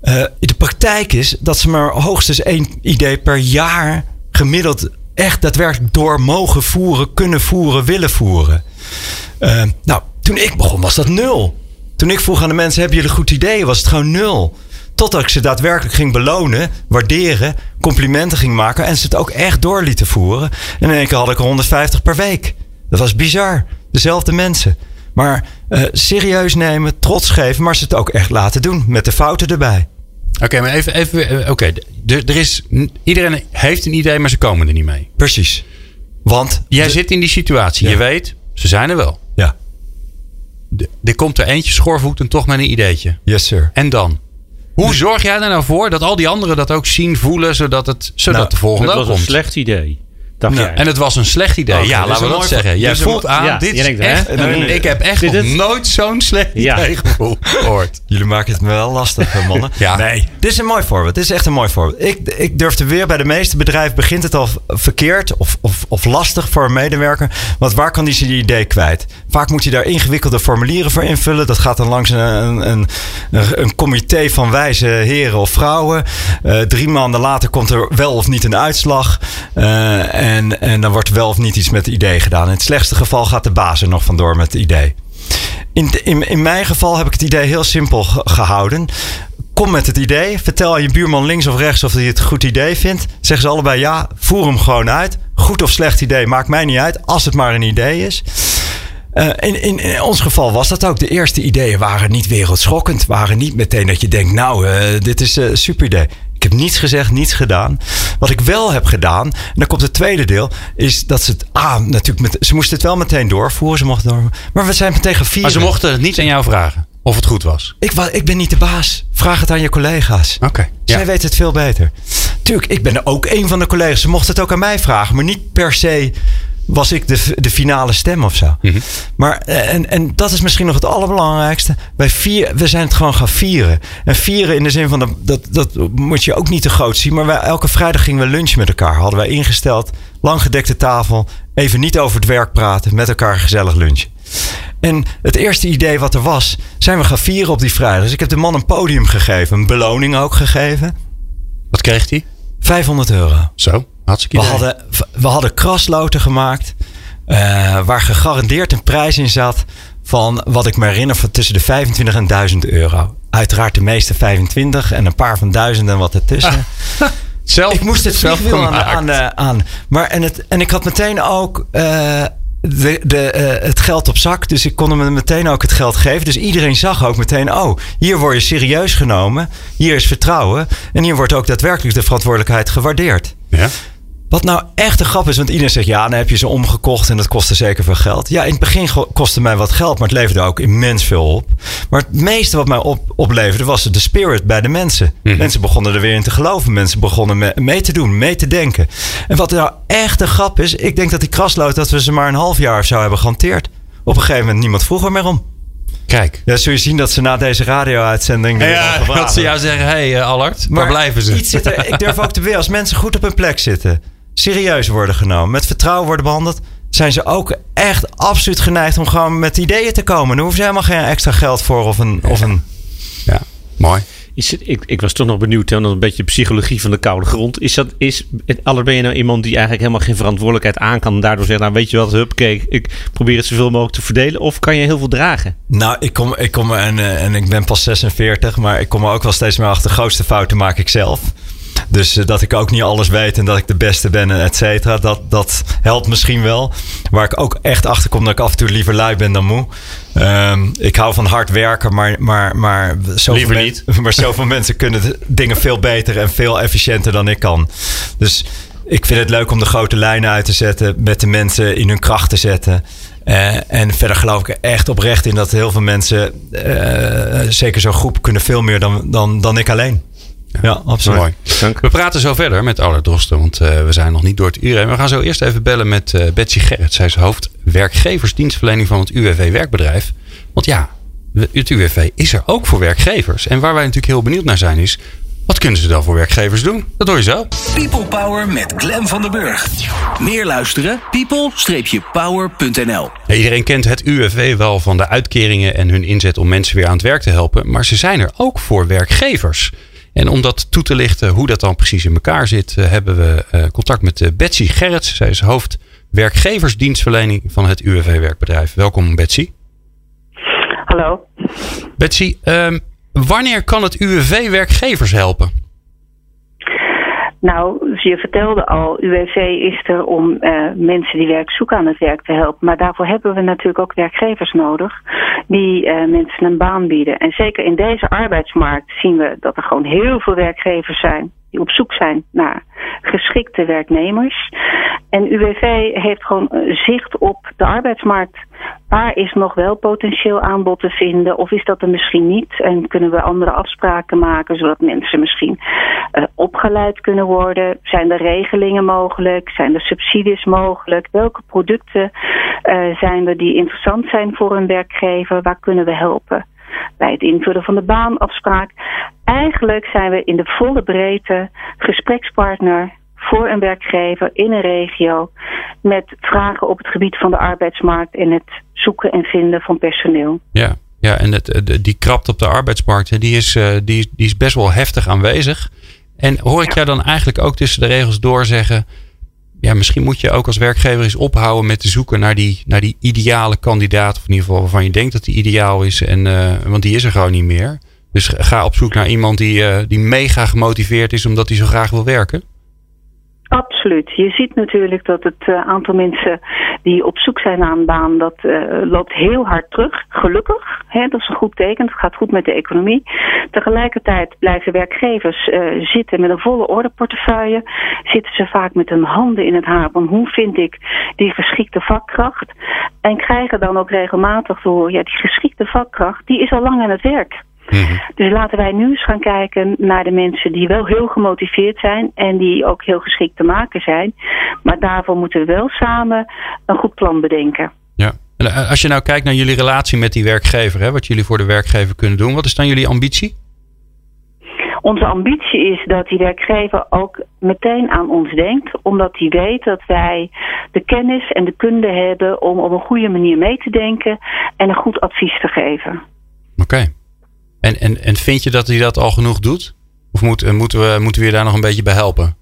Eh, de praktijk is dat ze maar hoogstens één idee per jaar gemiddeld echt daadwerkelijk door mogen voeren, kunnen voeren, willen voeren. Eh, nou, toen ik begon was dat nul. Toen ik vroeg aan de mensen, hebben jullie een goed idee? Was het gewoon nul. Totdat ik ze daadwerkelijk ging belonen, waarderen, complimenten ging maken en ze het ook echt door lieten voeren. En in één keer had ik er 150 per week. Dat was bizar. Dezelfde mensen. Maar eh, serieus nemen, trots geven, maar ze het ook echt laten doen. Met de fouten erbij. Oké, maar even. even eh, Oké, er er is. Iedereen heeft een idee, maar ze komen er niet mee. Precies. Want Jij de- zit in die situatie. Ja. Je weet, ze zijn er wel. Ja, De- Er komt er eentje schoorvoetend toch met een ideetje. yes sir. En dan? Hoe zorg jij er nou voor dat al die anderen dat ook zien, voelen, zodat, het, zodat Nou, de volgende Dat ook was een slecht idee. dacht Nou. En het was een slecht idee. Oké, ja, laten we dat mooi zeggen. Jij voelt aan, Ja, dit is denkt, echt... Ik heb echt nog nooit zo'n slecht Ja. idee gehoord. Jullie maken het me wel lastig, hè, mannen. Ja. Nee, dit is een mooi voorbeeld. Dit is echt een mooi voorbeeld. Ik, ik durf te weer, bij de meeste bedrijven begint het al verkeerd of, of, of lastig voor een medewerker. Want waar kan die zijn idee kwijt? Vaak moet je daar ingewikkelde formulieren voor invullen. Dat gaat dan langs een, een, een, een comité van wijze heren of vrouwen. Eh, drie maanden later komt er wel of niet een uitslag. Eh, en, en dan wordt wel of niet iets met het idee gedaan. In het slechtste geval gaat de baas er nog vandoor met het idee. In, in, in mijn geval heb ik het idee heel simpel ge- gehouden. Kom met het idee. Vertel aan je buurman links of rechts of hij het goed idee vindt. Zeggen ze allebei ja. Voer hem gewoon uit. Goed of slecht idee, maakt mij niet uit. Als het maar een idee is. Eh, in, in, in ons geval was dat ook. De eerste ideeën waren niet wereldschokkend. Waren niet meteen dat je denkt, nou, eh, dit is een super idee. Ik heb niets gezegd, niets gedaan. Wat ik wel heb gedaan, en dan komt het tweede deel, is dat ze het. Ah, natuurlijk, met, ze moesten het wel meteen doorvoeren. Ze mochten door, maar we zijn meteen vieren. Maar ze mochten het niet aan jou vragen of het goed was. Ik, ik ben niet de baas. Vraag het aan je collega's. Oké. Zij Ja. weten het veel beter. Tuurlijk, ik ben ook een van de collega's. Ze mochten het ook aan mij vragen. Maar niet per se was ik de, de finale stem of zo. Mhm. Maar, eh, en, en dat is misschien nog het allerbelangrijkste. Wij vier, we zijn het gewoon gaan vieren. En vieren in de zin van, dat, dat, dat moet je ook niet te groot zien. Maar wij, elke vrijdag gingen we lunchen met elkaar. Hadden wij ingesteld. Lang gedekte tafel. Even niet over het werk praten. Met elkaar gezellig lunchen. En het eerste idee wat er was, zijn we gaan vieren op die vrijdag. Dus ik heb de man een podium gegeven. Een beloning ook gegeven. Wat kreeg hij? 500 euro. Zo, hartstikke We idee. hadden, we hadden krasloten gemaakt. eh, waar gegarandeerd een prijs in zat. Van wat ik me herinner van tussen de 25 en 1000 euro. Uiteraard de meeste 25 en een paar van 1000 en wat ertussen. Zelf, ik moest het zelf aan, aan, de- aan. Maar en, het, en ik had meteen ook eh, de, de, eh, het geld op zak. Dus ik kon hem meteen ook het geld geven. Dus iedereen zag ook meteen: oh, hier word je serieus genomen. Hier is vertrouwen. En hier wordt ook daadwerkelijk de verantwoordelijkheid gewaardeerd. Ja. Wat nou echt een grap is, want iedereen zegt ja, dan heb je ze omgekocht en dat kostte zeker veel geld. Ja, in het begin kostte mij wat geld, maar het leverde ook immens veel op. Maar het meeste wat mij op, opleverde was de spirit bij de mensen. Mhm. Mensen begonnen er weer in te geloven. Mensen begonnen me- mee te doen, mee te denken. En wat nou echt een grap is, ik denk dat die kraslood dat we ze maar een half jaar of zo hebben gehanteerd. Op een gegeven moment niemand vroeg er meer om. Kijk. Ja, zul je zien dat ze na deze radio-uitzending. Ja, dat ze jou zeggen, hé hey, eh, Allard, waar blijven ze? Iets zit ik durf ook te weer, als mensen goed op hun plek zitten, serieus worden genomen, met vertrouwen worden behandeld, zijn ze ook echt absoluut geneigd om gewoon met ideeën te komen. Daar hoeven ze helemaal geen extra geld voor of een. Of een Ja, mooi. Is het, ik, ik was toch nog benieuwd, hè, dan een beetje psychologie van de koude grond. Is dat, is, Aller, ben je nou iemand die eigenlijk helemaal geen verantwoordelijkheid aan kan en daardoor zegt, nou weet je wat, hup, kijk, ik probeer het zoveel mogelijk te verdelen. Of kan je heel veel dragen? nou, ik kom, ik kom en, eh, en ik ben pas 46, maar ik kom er ook wel steeds meer achter. De grootste fouten maak ik zelf. Dus eh, dat ik ook niet alles weet en dat ik de beste ben, en et cetera. Dat, dat helpt misschien wel. Waar ik ook echt achter kom dat ik af en toe liever lui ben dan moe. Ehm, ik hou van hard werken, maar, maar, maar, zoveel Liever men- niet. maar zoveel mensen kunnen dingen veel beter en veel efficiënter dan ik kan. Dus ik vind het leuk om de grote lijnen uit te zetten, met de mensen in hun kracht te zetten. Eh, en verder geloof ik echt oprecht in dat heel veel mensen, eh, zeker zo'n groep, kunnen veel meer dan, dan, dan ik alleen. Ja, absoluut. Mooi. Dank. We praten zo verder met Allard Drosten, want eh, we zijn nog niet door het uur heen. We gaan zo eerst even bellen met eh, Betsy Gerrit. Zij is hoofd werkgeversdienstverlening van het UWV Werkbedrijf. Want ja, het UWV is er ook voor werkgevers. En waar wij natuurlijk heel benieuwd naar zijn is, wat kunnen ze dan voor werkgevers doen? Dat hoor je zo. People Power met Glen van den Burg. Meer luisteren? people-power.nl Ja, iedereen kent het UWV wel van de uitkeringen en hun inzet om mensen weer aan het werk te helpen. Maar ze zijn er ook voor werkgevers. En om dat toe te lichten hoe dat dan precies in elkaar zit, eh, hebben we eh, contact met eh, Betsy Gerrits. Zij is hoofd werkgeversdienstverlening van het UWV Werkbedrijf. Welkom Betsy. Hallo. Betsy, ehm, wanneer kan het UWV werkgevers helpen? Nou, je vertelde al, UWV is er om eh, mensen die werk zoeken aan het werk te helpen. Maar daarvoor hebben we natuurlijk ook werkgevers nodig die eh, mensen een baan bieden. En zeker in deze arbeidsmarkt zien we dat er gewoon heel veel werkgevers zijn die op zoek zijn naar geschikte werknemers. En UWV heeft gewoon zicht op de arbeidsmarkt. Waar is nog wel potentieel aanbod te vinden? Of is dat er misschien niet? En kunnen we andere afspraken maken zodat mensen misschien uh, opgeleid kunnen worden? Zijn er regelingen mogelijk? Zijn er subsidies mogelijk? Welke producten uh, zijn er die interessant zijn voor een werkgever? Waar kunnen we helpen? Bij het invullen van de baanafspraak. Eigenlijk zijn we in de volle breedte gesprekspartner voor een werkgever in een regio met vragen op het gebied van de arbeidsmarkt en het zoeken en vinden van personeel. Ja, ja en het, die krapt op de arbeidsmarkt, die is, eh, die, die is best wel heftig aanwezig. En hoor ik ja. jou dan eigenlijk ook tussen de regels door zeggen. Ja, misschien moet je ook als werkgever eens ophouden met te zoeken naar die, naar die ideale kandidaat. Of in ieder geval waarvan je denkt dat die ideaal is. En, uh, want die is er gewoon niet meer. Dus ga op zoek naar iemand die, uh, die mega gemotiveerd is omdat hij zo graag wil werken. Absoluut. Je ziet natuurlijk dat het uh, aantal mensen die op zoek zijn naar een baan, dat uh, loopt heel hard terug. Gelukkig, hè, dat is een goed teken. Het gaat goed met de economie. Tegelijkertijd blijven werkgevers zitten met een volle orderportefeuille. Zitten ze vaak met hun handen in het haar van hoe vind ik die geschikte vakkracht. En krijgen dan ook regelmatig door, ja, die geschikte vakkracht, die is al lang aan het werk. Mhm. Dus laten wij nu eens gaan kijken naar de mensen die wel heel gemotiveerd zijn en die ook heel geschikt te maken zijn. Maar daarvoor moeten we wel samen een goed plan bedenken. Ja. En eh, als je nou kijkt naar jullie relatie met die werkgever, hè, wat jullie voor de werkgever kunnen doen, wat is dan jullie ambitie? Onze ambitie is dat die werkgever ook meteen aan ons denkt, omdat hij weet dat wij de kennis en de kunde hebben om op een goede manier mee te denken en een goed advies te geven. Oké. En, en, en vind je dat hij dat al genoeg doet? Of moet, eh, moeten, we, moeten we je daar nog een beetje bij helpen?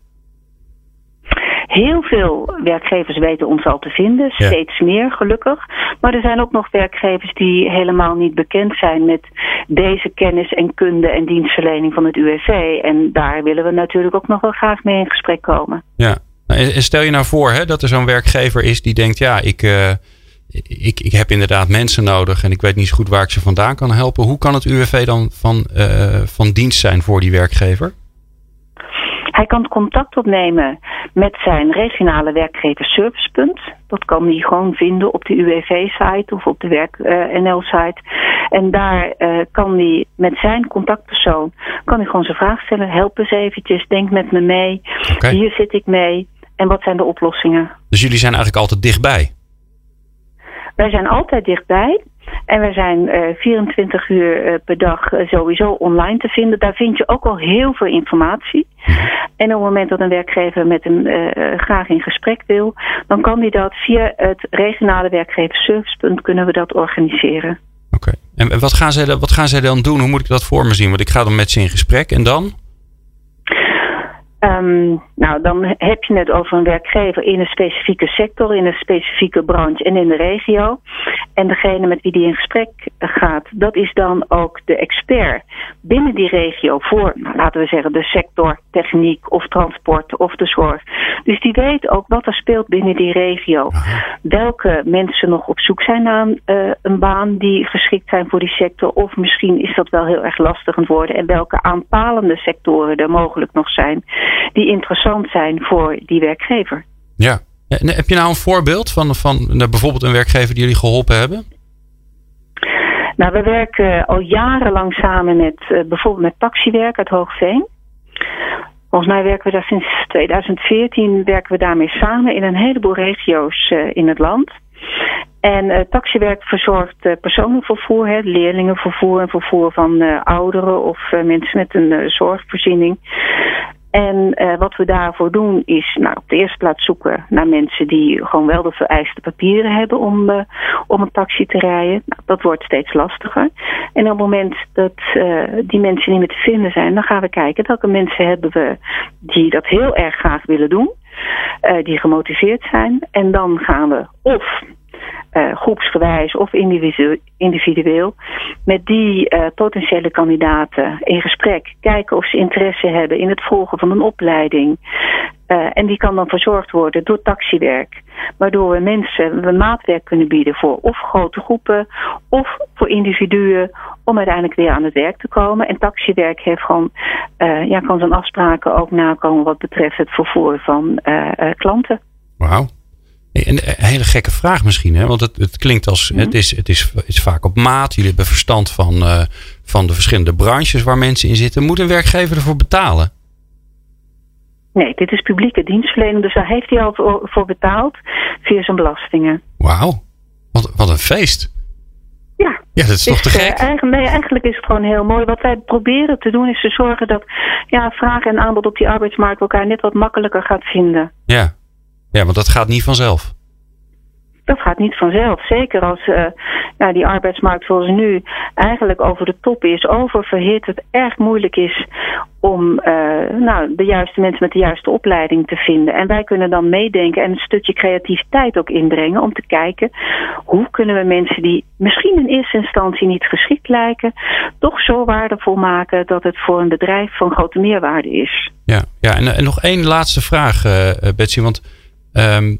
Heel veel werkgevers weten ons al te vinden, steeds meer gelukkig. Maar er zijn ook nog werkgevers die helemaal niet bekend zijn met deze kennis en kunde en dienstverlening van het UWV. En daar willen we natuurlijk ook nog wel graag mee in gesprek komen. Ja, nou, en stel je nou voor hè, dat er zo'n werkgever is die denkt, ja, ik. Uh ik, ik heb inderdaad mensen nodig en ik weet niet zo goed waar ik ze vandaan kan helpen. Hoe kan het UWV dan van, uh, van dienst zijn voor die werkgever? Hij kan contact opnemen met zijn regionale werkgeversservicepunt. Dat kan hij gewoon vinden op de UWV-site of op de WerkNL-site. en daar uh, kan hij met zijn contactpersoon kan hij gewoon zijn vraag stellen. Help eens eventjes, denk met me mee. Okay. Hier zit ik mee. En wat zijn de oplossingen? Dus jullie zijn eigenlijk altijd dichtbij? Wij zijn altijd dichtbij. En we zijn uh, 24 uur uh, per dag uh, sowieso online te vinden. Daar vind je ook al heel veel informatie. En op het moment dat een werkgever met hem graag in gesprek wil, dan kan hij dat via het regionale werkgeversservicepunt kunnen we dat organiseren. Oké. Okay. En wat gaan, zij, wat gaan zij dan doen? Hoe moet ik dat voor me zien? Want ik ga dan met ze in gesprek en dan? Um, nou, dan heb je het over een werkgever in een specifieke sector, in een specifieke branche en in de regio. En degene met wie die in gesprek gaat, dat is dan ook de expert binnen die regio voor, nou, laten we zeggen, de sector techniek of transport of de zorg. Dus die weet ook wat er speelt binnen die regio. Welke mensen nog op zoek zijn naar een, uh, een baan die geschikt zijn voor die sector, of misschien is dat wel heel erg lastig aan het worden. En welke aanpalende sectoren er mogelijk nog zijn die interessant zijn voor die werkgever. Ja. heb je nou een voorbeeld van, van nou, bijvoorbeeld een werkgever die jullie geholpen hebben? Nou, we werken al jarenlang samen met uh, bijvoorbeeld met Taxiwerk uit Hoogveen. Volgens mij werken we daar sinds 2014 werken we daarmee samen in een heleboel regio's uh, in het land. En uh, taxiwerk verzorgt uh, personenvervoer, hè, leerlingenvervoer en vervoer van uh, ouderen of mensen met een zorgvoorziening. En uh, wat we daarvoor doen is nou, op de eerste plaats zoeken naar mensen die gewoon wel de vereiste papieren hebben om, uh, om een taxi te rijden. Nou, dat wordt steeds lastiger. En op het moment dat uh, die mensen niet meer te vinden zijn, dan gaan we kijken welke mensen hebben we die dat heel erg graag willen doen. die gemotiveerd zijn. En dan gaan we of uh, groepsgewijs of individueel met die uh, potentiële kandidaten in gesprek. Kijken of ze interesse hebben in het volgen van een opleiding. Uh, en die kan dan verzorgd worden door taxiwerk. Waardoor we mensen een maatwerk kunnen bieden voor of grote groepen of voor individuen om uiteindelijk weer aan het werk te komen. En taxiwerk heeft gewoon, ja, kan zijn afspraken ook nakomen wat betreft het vervoer van klanten. Wauw. Een een hele gekke vraag misschien, hè? want het, het klinkt als het, is, het, is, het is vaak op maat. Jullie hebben verstand van, eh, van de verschillende branches waar mensen in zitten. Moet een werkgever ervoor betalen? Nee, dit is publieke dienstverlening, dus daar heeft hij al voor- voor betaald via zijn belastingen. Wauw, wat, wat een feest. Ja. Ja, dat is toch te eh, gek? eigenlijk, nee, eigenlijk is het gewoon heel mooi. Wat wij proberen te doen is te zorgen dat ja, vraag en aanbod op die arbeidsmarkt elkaar net wat makkelijker gaat vinden. Ja. Ja, want dat gaat niet vanzelf. Dat gaat niet vanzelf. Zeker als eh, ja, die arbeidsmarkt zoals nu eigenlijk over de top is, oververhit, het erg moeilijk is om eh, nou, de juiste mensen met de juiste opleiding te vinden. En wij kunnen dan meedenken en een stukje creativiteit ook inbrengen om te kijken hoe kunnen we mensen die misschien in eerste instantie niet geschikt lijken, toch zo waardevol maken dat het voor een bedrijf van grote meerwaarde is. Ja, ja en, en nog één laatste vraag, eh, Betsy. Want ehm,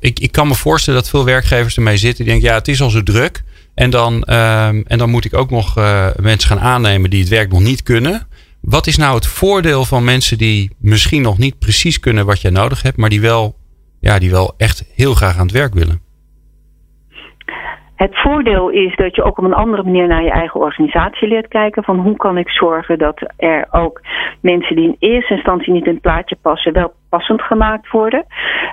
ik, ik kan me voorstellen dat veel werkgevers ermee zitten. Die denken, ja, het is al zo druk. En dan, ehm, en dan moet ik ook nog eh, mensen gaan aannemen die het werk nog niet kunnen. Wat is nou het voordeel van mensen die misschien nog niet precies kunnen wat jij nodig hebt, maar die wel, ja, die wel echt heel graag aan het werk willen? Het voordeel is dat je ook op een andere manier naar je eigen organisatie leert kijken. Van hoe kan ik zorgen dat er ook mensen die in eerste instantie niet in het plaatje passen, wel passend gemaakt worden.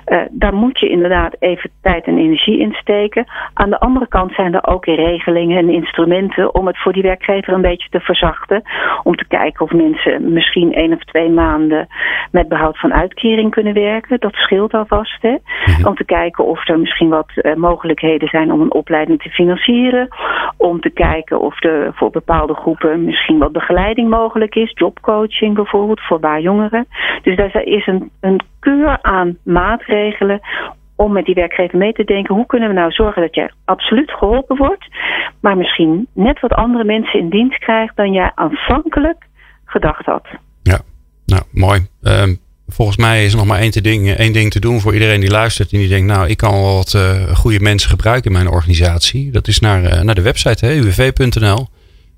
Uh, daar moet je inderdaad even tijd en energie in steken. Aan de andere kant zijn er ook regelingen en instrumenten om het voor die werkgever een beetje te verzachten. Om te kijken of mensen misschien één of twee maanden met behoud van uitkering kunnen werken. Dat scheelt alvast. Hè? Mm-hmm. Om te kijken of er misschien wat uh, mogelijkheden zijn om een opleiding te financieren. Om te kijken of er voor bepaalde groepen misschien wat begeleiding mogelijk is. Jobcoaching bijvoorbeeld voor baarjongeren. Dus daar is een, een keur aan maatregelen om met die werkgever mee te denken. Hoe kunnen we nou zorgen dat je absoluut geholpen wordt. Maar misschien net wat andere mensen in dienst krijgt dan jij aanvankelijk gedacht had. Ja, nou mooi. Um, volgens mij is er nog maar één, te ding, één ding te doen voor iedereen die luistert. En die denkt, nou, ik kan wel wat uh, goede mensen gebruiken in mijn organisatie. Dat is naar, uh, naar de website, uwv.nl.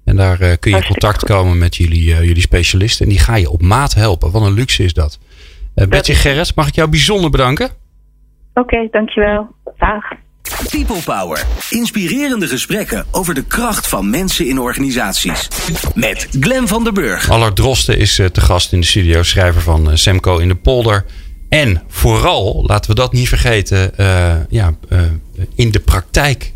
En daar uh, kun je in contact komen met jullie, jullie specialisten. En die ga je op maat helpen. Wat een luxe is dat. Betsy Gerrits, mag ik jou bijzonder bedanken? Oké, okay, dankjewel. Dag. People Power. Inspirerende gesprekken over de kracht van mensen in organisaties. Met Glen van der Burg. Allard Drosten is uh, te gast in de studio. Schrijver van uh, Semco in de polder. En vooral, laten we dat niet vergeten, uh, ja, in de praktijk.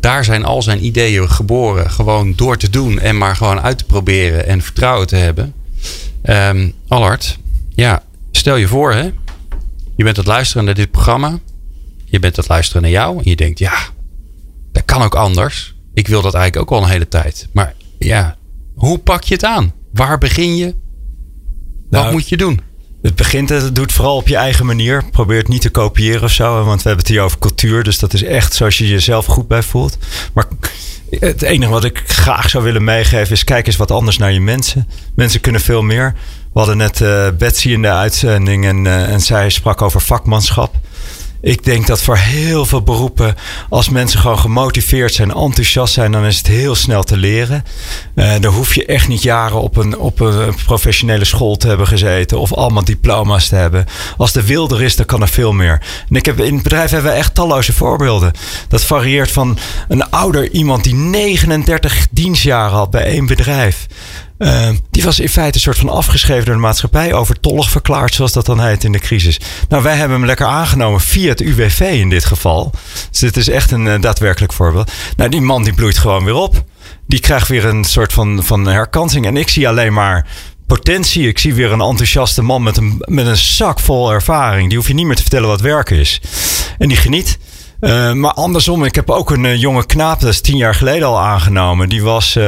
Daar zijn al zijn ideeën geboren. Gewoon door te doen en maar gewoon uit te proberen en vertrouwen te hebben. Um, Allard, ja, stel je voor hè. Je bent het luisteren naar dit programma. Je bent het luisteren naar jou. En je denkt, ja, dat kan ook anders. Ik wil dat eigenlijk ook al een hele tijd. Maar ja, hoe pak je het aan? Waar begin je? Wat nou, moet je doen? Het begint, het doet vooral op je eigen manier. Probeer het niet te kopiëren of zo. Want we hebben het hier over cultuur. Dus dat is echt zoals je jezelf goed bij voelt. Maar het enige wat ik graag zou willen meegeven is: kijk eens wat anders naar je mensen. Mensen kunnen veel meer. Hadden net uh, Betsy in de uitzending en, uh, en zij sprak over vakmanschap. Ik denk dat voor heel veel beroepen, als mensen gewoon gemotiveerd zijn, enthousiast zijn, dan is het heel snel te leren. Uh, dan hoef je echt niet jaren op een, op een professionele school te hebben gezeten of allemaal diploma's te hebben. Als de wil er is, dan kan er veel meer. En ik heb, in het bedrijf hebben we echt talloze voorbeelden. Dat varieert van een ouder iemand die 39 dienstjaren had bij één bedrijf. Uh, die was in feite een soort van afgeschreven door de maatschappij, overtollig verklaard, zoals dat dan heet in de crisis. Nou, wij hebben hem lekker aangenomen via het UWV in dit geval. Dus dit is echt een uh, daadwerkelijk voorbeeld. Nou, die man die bloeit gewoon weer op. Die krijgt weer een soort van, van herkansing. En ik zie alleen maar potentie. Ik zie weer een enthousiaste man met een, met een zak vol ervaring. Die hoef je niet meer te vertellen wat werken is. En die geniet. Uh, maar andersom, ik heb ook een uh, jonge knaap, dat is tien jaar geleden al aangenomen. Die was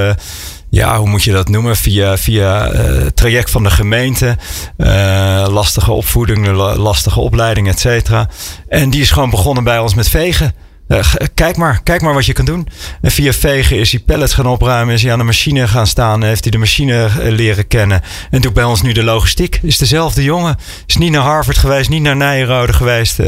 ja, hoe moet je dat noemen? Via, via uh, traject van de gemeente. Uh, lastige opvoeding, lastige opleiding, et cetera. En die is gewoon begonnen bij ons met vegen. Uh, kijk maar, kijk maar wat je kan doen. En via vegen is hij pallets gaan opruimen, is hij aan de machine gaan staan, heeft hij de machine leren kennen. En doet bij ons nu de logistiek. Is dezelfde jongen. Is niet naar Harvard geweest, niet naar Nijrode geweest.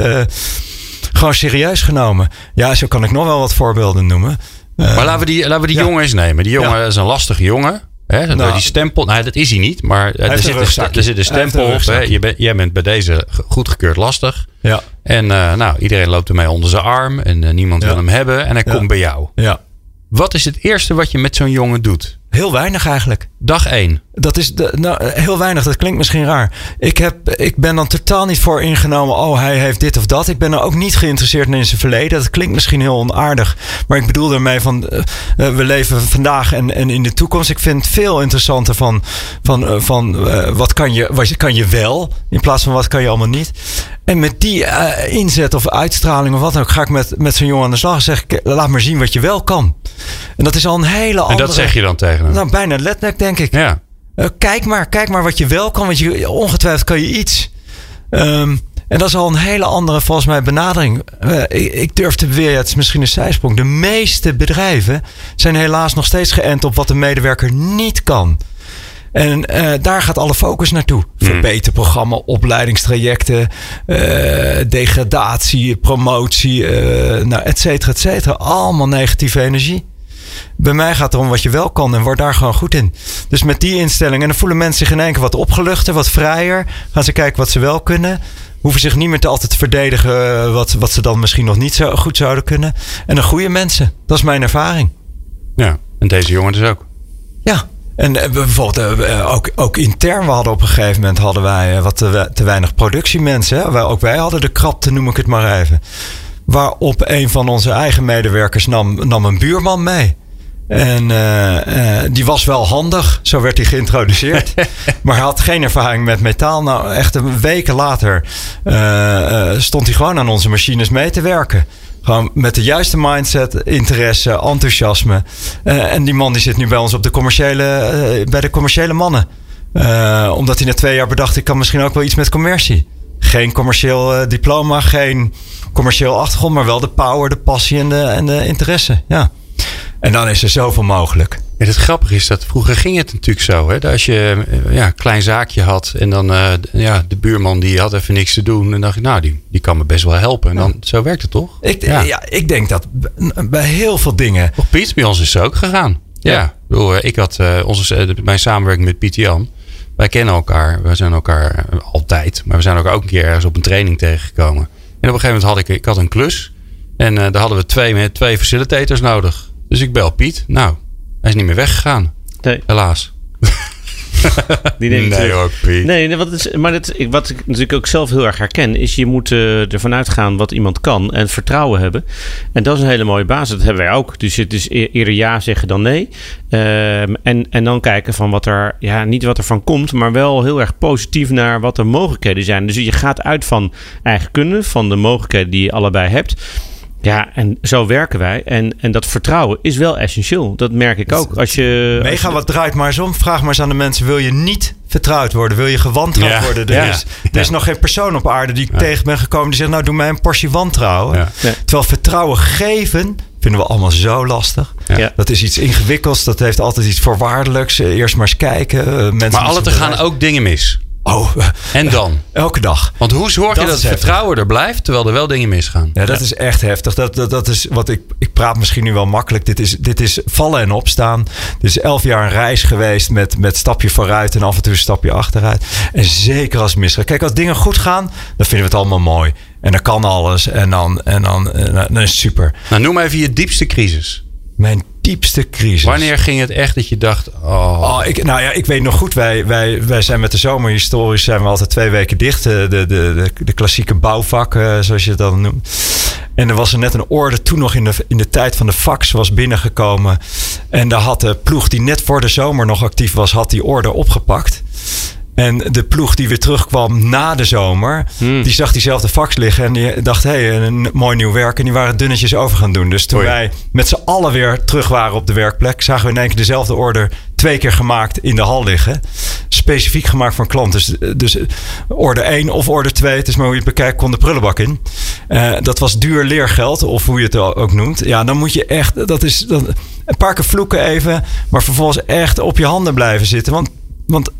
gewoon serieus genomen. Ja, zo kan ik nog wel wat voorbeelden noemen. Uh, maar laten we die, laten we die jongen eens nemen. Die jongen is een lastige jongen. Hè? Nou, die stempel, nou, dat is hij niet. Maar er zit, een, er zit een stempel op. Hè? Je ben, jij bent bij deze goedgekeurd lastig. Ja. En uh, nou, iedereen loopt ermee onder zijn arm. En uh, niemand Ja. wil hem hebben. En hij Ja. komt bij jou. Ja. Wat is het eerste wat je met zo'n jongen doet? Heel weinig eigenlijk. Dag 1. Dat is de, nou, heel weinig, dat klinkt misschien raar. Ik, heb, ik ben dan totaal niet voor ingenomen. Oh, hij heeft dit of dat. Ik ben er ook niet geïnteresseerd in zijn verleden. Dat klinkt misschien heel onaardig. Maar ik bedoel ermee van. eh, eh, we leven vandaag en, en in de toekomst. Ik vind het veel interessanter van. van, eh, van eh, wat, kan je, wat kan je wel. In plaats van wat kan je allemaal niet. En met die eh, inzet of uitstraling of wat dan ook. Ga ik met, met zo'n jongen aan de slag. en Zeg ik, eh, laat maar zien wat je wel kan. En dat is al een hele En andere. dat zeg je dan tegen Nou, bijna letterlijk, denk ik. ja. Eh, kijk maar, kijk maar wat je wel kan, want je, ongetwijfeld kan je iets. Ehm, en dat is al een hele andere, volgens mij, benadering. Eh, ik, ik durf te beweren, het is misschien een zijsprong. De meeste bedrijven zijn helaas nog steeds geënt op wat de medewerker niet kan. En eh, daar gaat alle focus naartoe. Verbeterprogramma, opleidingstrajecten, degradatie, promotie, nou, et cetera, et cetera. Allemaal negatieve energie. Bij mij gaat het om wat je wel kan en word daar gewoon goed in. Dus met die instelling. En dan voelen mensen zich in één keer wat opgeluchter, wat vrijer. Gaan ze kijken wat ze wel kunnen. Hoeven zich niet meer te altijd te verdedigen eh, wat, wat ze dan misschien nog niet zo goed zouden kunnen. En dan groeien mensen. Dat is mijn ervaring. ja. En deze jongen dus ook. Ja. En eh, bijvoorbeeld eh, ook, ook intern, we hadden op een gegeven moment hadden wij wat te, te weinig productiemensen. Hè? Wij, ook wij hadden de krapte, noem ik het maar even. Waarop een van onze eigen medewerkers nam, nam een buurman mee. En eh, eh, die was wel handig, zo werd hij geïntroduceerd. maar hij had geen ervaring met metaal. Nou, echt een weken later eh, stond hij gewoon aan onze machines mee te werken. Gewoon met de juiste mindset, interesse, enthousiasme. En die man die zit nu bij ons op de commerciële, bij de commerciële mannen. Omdat hij na twee jaar bedacht, ik kan misschien ook wel iets met commercie. Geen commercieel diploma, geen commercieel achtergrond, maar wel de power, de passie en de, en de interesse. Ja. En dan is er zoveel mogelijk. Ja, het grappige is dat vroeger ging het natuurlijk zo. Hè? Dat als je eh, ja, een klein zaakje had en dan eh, ja, de buurman die had even niks te doen. En dacht ik, nou, die, die kan me best wel helpen. En dan, zo werkt het toch? Ik, Ja. ja. ik denk dat bij heel veel dingen. Toch, Piet, bij ons is het ook gegaan. Ja, Ik, bedoel, eh, ik had onze, mijn samenwerking met Piet Jan. Wij kennen elkaar. We zijn elkaar altijd. Maar we zijn elkaar ook een keer ergens op een training tegengekomen. En op een gegeven moment had ik, ik had een klus. En daar hadden we twee, met twee facilitators nodig. Dus ik bel Piet. Nou, hij is niet meer weggegaan. Nee, Helaas. die neem ik nee terug. hoor, Piet. Nee, nee, wat is, maar dat, wat ik natuurlijk ook zelf heel erg herken, is je moet eh, ervan uitgaan wat iemand kan en vertrouwen hebben. En dat is een hele mooie basis. Dat hebben wij ook. Dus het is e- eerder ja zeggen dan nee. Ehm, en, en dan kijken van wat er, ja, niet wat er van komt, maar wel heel erg positief naar wat de mogelijkheden zijn. Dus je gaat uit van eigen kunde, van de mogelijkheden die je allebei hebt. Ja, en zo werken wij. En, en dat vertrouwen is wel essentieel. Dat merk ik ook. Als je, als Mega je- wat draait maar eens om. Vraag maar eens aan de mensen. Wil je niet vertrouwd worden? Wil je gewantrouwd Ja. worden? Er, Ja. is, er is nog geen persoon op aarde die ik tegen ben gekomen. Die zegt nou doe mij een portie wantrouwen. Ja. Ja. Terwijl vertrouwen geven vinden we allemaal zo lastig. Ja. Dat is iets ingewikkelds. Dat heeft altijd iets voorwaardelijks. Eerst maar eens kijken. Eh, mensen Maar alle te gaan ook dingen mis. Oh, En dan? elke dag. Want hoe zorg je Dat het heftig. vertrouwen er blijft, terwijl er wel dingen misgaan? Ja, dat is echt heftig. Dat, dat, dat is wat ik. Ik praat misschien nu wel makkelijk. Dit is, dit is vallen en opstaan. Dit is elf jaar een reis geweest met, met stapje vooruit en af en toe een stapje achteruit. En zeker als het misgaat. Kijk, als dingen goed gaan, dan vinden we het allemaal mooi. En dan kan alles. En dan, en dan, en dan, dan is het super. Nou, noem even je diepste crisis. Mijn diepste crisis. Wanneer ging het echt dat je dacht, oh, Oh, ik, nou ja, ik weet nog goed. Wij, wij, wij zijn met de zomer historisch zijn we altijd twee weken dicht. eh, De, de, de, de klassieke bouwvak, eh, zoals je het dan noemt. En er was er net een orde toen nog in de, in de tijd van de fax was binnengekomen. En daar had de ploeg die net voor de zomer nog actief was, had die orde opgepakt. En de ploeg die weer terugkwam na de zomer, Hmm. die zag diezelfde fax liggen en die dacht, hé, hey, een mooi nieuw werk. En die waren dunnetjes over gaan doen. Dus toen wij met z'n allen weer terug waren op de werkplek, zagen we in één keer dezelfde order twee keer gemaakt in de hal liggen. Specifiek gemaakt voor een klant. Dus, dus orde 1 of orde 2, het is maar hoe je het bekijkt, kon de prullenbak in. Eh, dat was duur leergeld, of hoe je het ook noemt. Ja, dan moet je echt, dat is dan, een paar keer vloeken even, maar vervolgens echt op je handen blijven zitten. Want, want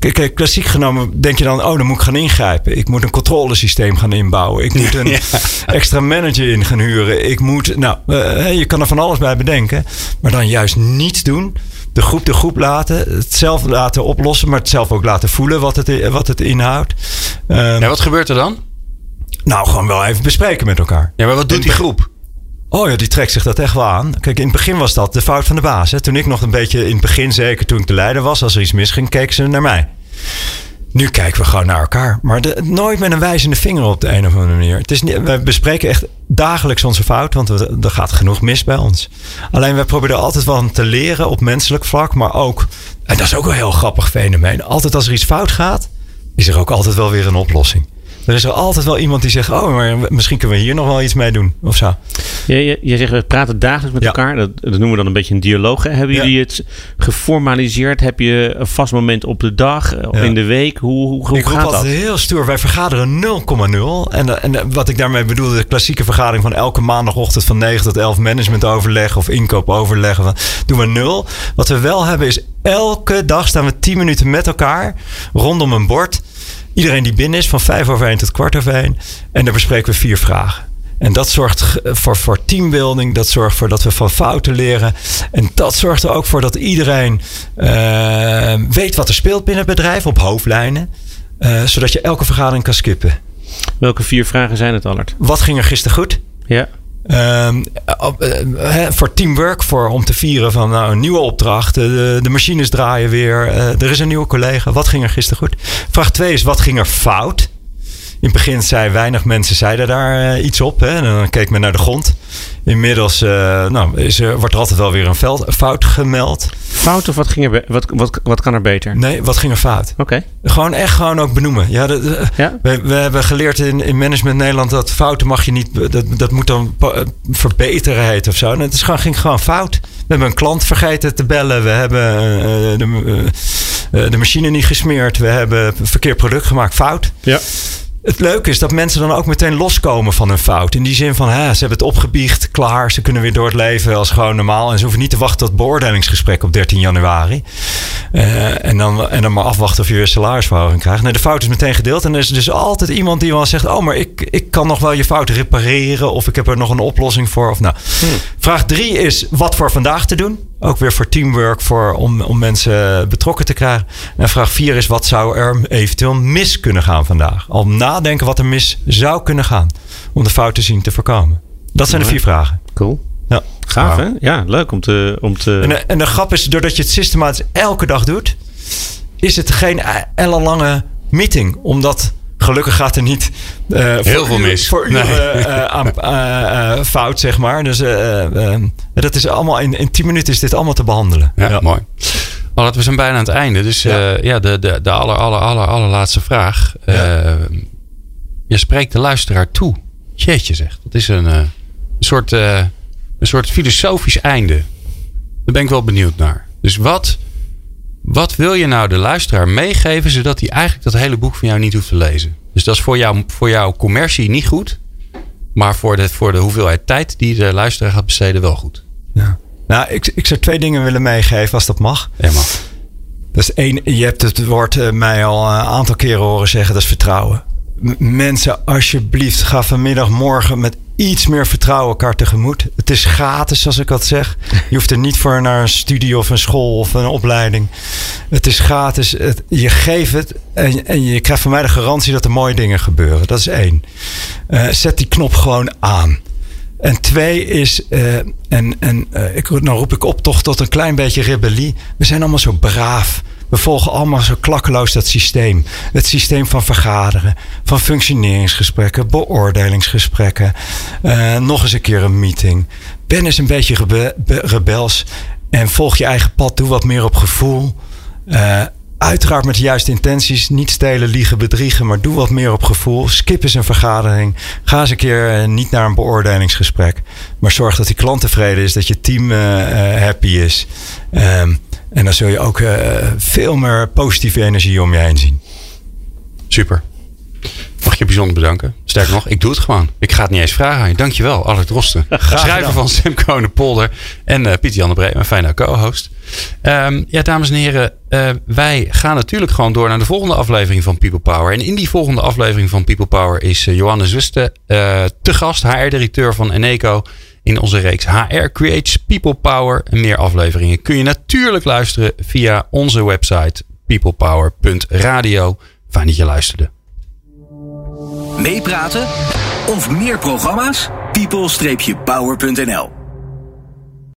Kijk, klassiek genomen denk je dan, oh, dan moet ik gaan ingrijpen. Ik moet een controlesysteem gaan inbouwen. Ik moet een extra manager in gaan huren. Ik moet, nou, eh, je kan er van alles bij bedenken. Maar dan juist niets doen. De groep de groep laten. Het zelf laten oplossen, maar het zelf ook laten voelen wat het, wat het inhoudt. Ehm, ja, wat gebeurt er dan? Nou, gewoon wel even bespreken met elkaar. Ja, maar wat doet die groep? Oh ja, die trekt zich dat echt wel aan. Kijk, in het begin was dat de fout van de baas. Hè. Toen ik nog een beetje in het begin, zeker toen ik de leider was, als er iets misging, keken ze naar mij. Nu kijken we gewoon naar elkaar. Maar nooit met een wijzende vinger op de een of andere manier. Het is niet, wij bespreken echt dagelijks onze fout, want we, er gaat genoeg mis bij ons. Alleen wij proberen altijd wel te leren op menselijk vlak, maar ook, en dat is ook een heel grappig fenomeen. Altijd als er iets fout gaat, is er ook altijd wel weer een oplossing. Er is er altijd wel iemand die zegt: Oh, maar misschien kunnen we hier nog wel iets mee doen. Of zo. Je, je, je zegt, we praten dagelijks met Ja. elkaar. Dat, dat noemen we dan een beetje een dialoog. hè. Hebben Ja. jullie het geformaliseerd? Heb je een vast moment op de dag, of Ja. in de week? Hoe, hoe, hoe ik gaat dat? altijd heel stoer. Wij vergaderen 0,0. En, eh, en eh, wat ik daarmee bedoel, de klassieke vergadering van elke maandagochtend van 9 tot 11 managementoverleg of inkoopoverleg. Doen we nul. Wat we wel hebben is elke dag staan we 10 minuten met elkaar rondom een bord. Iedereen die binnen is, van 5 over 1 tot kwart over 1. En daar bespreken we vier vragen. En dat zorgt voor, voor teambuilding. Dat zorgt voor dat we van fouten leren. En dat zorgt er ook voor dat iedereen eh, weet wat er speelt binnen het bedrijf op hoofdlijnen. Eh, zodat je elke vergadering kan skippen. Welke vier vragen zijn het, Allard? Wat ging er gisteren goed? Ja. Ehm, eh, voor teamwork, voor, om te vieren van nou, een nieuwe opdracht. De, de machines draaien weer. eh, er is een nieuwe collega. Wat ging er gisteren goed? Vraag 2 is wat ging er fout? In het begin zei weinig mensen zeiden daar eh, iets op. Hè? En dan keek men naar de grond. Inmiddels eh, nou, is er, wordt er altijd wel weer een veld, fout gemeld. Fout of wat, ging er wat, wat, wat kan er beter? Nee, wat ging er fout? Oké. Gewoon echt gewoon ook benoemen. Ja, de- Ja? we, we hebben geleerd in, in management Nederland dat fouten mag je niet. Dat, dat moet dan eh, verbeteren heet of zo. En het is gewoon, ging gewoon fout. We hebben een klant vergeten te bellen. We hebben eh, de, eh, de machine niet gesmeerd. We hebben een verkeerd product gemaakt. Fout. Ja. Het leuke is dat mensen dan ook meteen loskomen van hun fout. In die zin van, hè, ze hebben het opgebiecht, klaar. Ze kunnen weer door het leven als gewoon normaal. En ze hoeven niet te wachten tot het beoordelingsgesprek op 13 januari. Eh, en, dan, en dan maar afwachten of je weer salarisverhoging krijgt. Nee, de fout is meteen gedeeld. En er is dus altijd iemand die wel zegt... oh, maar ik, ik kan nog wel je fout repareren... of ik heb er nog een oplossing voor. Of nou. Vraag drie is wat voor vandaag te doen. Ook weer voor teamwork, voor, om, om mensen betrokken te krijgen. En vraag vier is wat zou er eventueel mis kunnen gaan vandaag. Al nadenken wat er mis zou kunnen gaan. Om de fout te zien te voorkomen. Dat zijn de vier vragen. Cool. Ja. Gaaf, hè? Ja, leuk om te... Om te... En, de- en de grap is, doordat je het systematisch elke dag doet, is het geen ellenlange meeting. Omdat gelukkig gaat er niet eh, Heel veel mis. Voor Nee. eh, aan, eh, eh, fout, zeg maar. Dus dat is allemaal in, in 10 minuten is dit allemaal te behandelen. Ja, mooi. Allard, we zijn bijna aan het einde. Dus Ja. ja, ja de, de, de aller, aller, aller, allerlaatste vraag. Ja. Je spreekt de luisteraar toe. Jeetje zeg. Dat is een, een, soort, een soort filosofisch einde. Daar ben ik wel benieuwd naar. Dus wat, wat wil je nou de luisteraar meegeven... zodat hij eigenlijk dat hele boek van jou niet hoeft te lezen? Dus dat is voor, jou, voor jouw commercie niet goed... maar voor de, voor de hoeveelheid tijd die de luisteraar gaat besteden wel goed. Ja. Nou, ik, ik zou twee dingen willen meegeven als dat mag. Helemaal. Dat is één, je hebt het woord eh, mij al een aantal keren horen zeggen, dat is vertrouwen. Mensen, alsjeblieft, ga vanmiddag morgen met iets meer vertrouwen elkaar tegemoet. Het is gratis, als ik dat zeg. Je hoeft er niet voor naar een studie of een school of een opleiding. Het is gratis. Je geeft het en, en je krijgt van mij de garantie dat er mooie dingen gebeuren. Dat is één. Eh, zet die knop gewoon aan. En twee is, eh, en, en eh, ik, dan roep ik op toch tot een klein beetje rebellie. We zijn allemaal zo braaf. We volgen allemaal zo klakkeloos dat systeem. Het systeem van vergaderen, van functioneringsgesprekken, beoordelingsgesprekken. eh, nog eens een keer een meeting. Ben eens een beetje rebe- be- rebels en volg je eigen pad. Doe wat meer op gevoel. Eh, uiteraard met de juiste intenties. Niet stelen, liegen, bedriegen, maar doe wat meer op gevoel. Skip eens een vergadering. Ga eens een keer eh, niet naar een beoordelingsgesprek. Maar zorg dat die klant tevreden is, dat je team happy is. Ehm, en dan zul je ook eh, veel meer positieve energie om je heen zien. Super. Mag ik je bijzonder bedanken. Sterker nog, ik doe het gewoon. Ik ga het niet eens vragen aan je. Dankjewel, Allard Drosten. Schrijver van de Polder. En eh Pieter Jan de Bree, mijn fijne co-host. Ehm, ja, dames en heren. eh, wij gaan natuurlijk gewoon door naar de volgende aflevering van People Power. En in die volgende aflevering van People Power is Johanne Zuste eh, te gast. HR-directeur van Eneco. In onze reeks HR Creates People Power. En meer afleveringen kun je natuurlijk luisteren via onze website peoplepower.radio. Fijn dat je luisterde. Meepraten of meer programma's? people-power.nl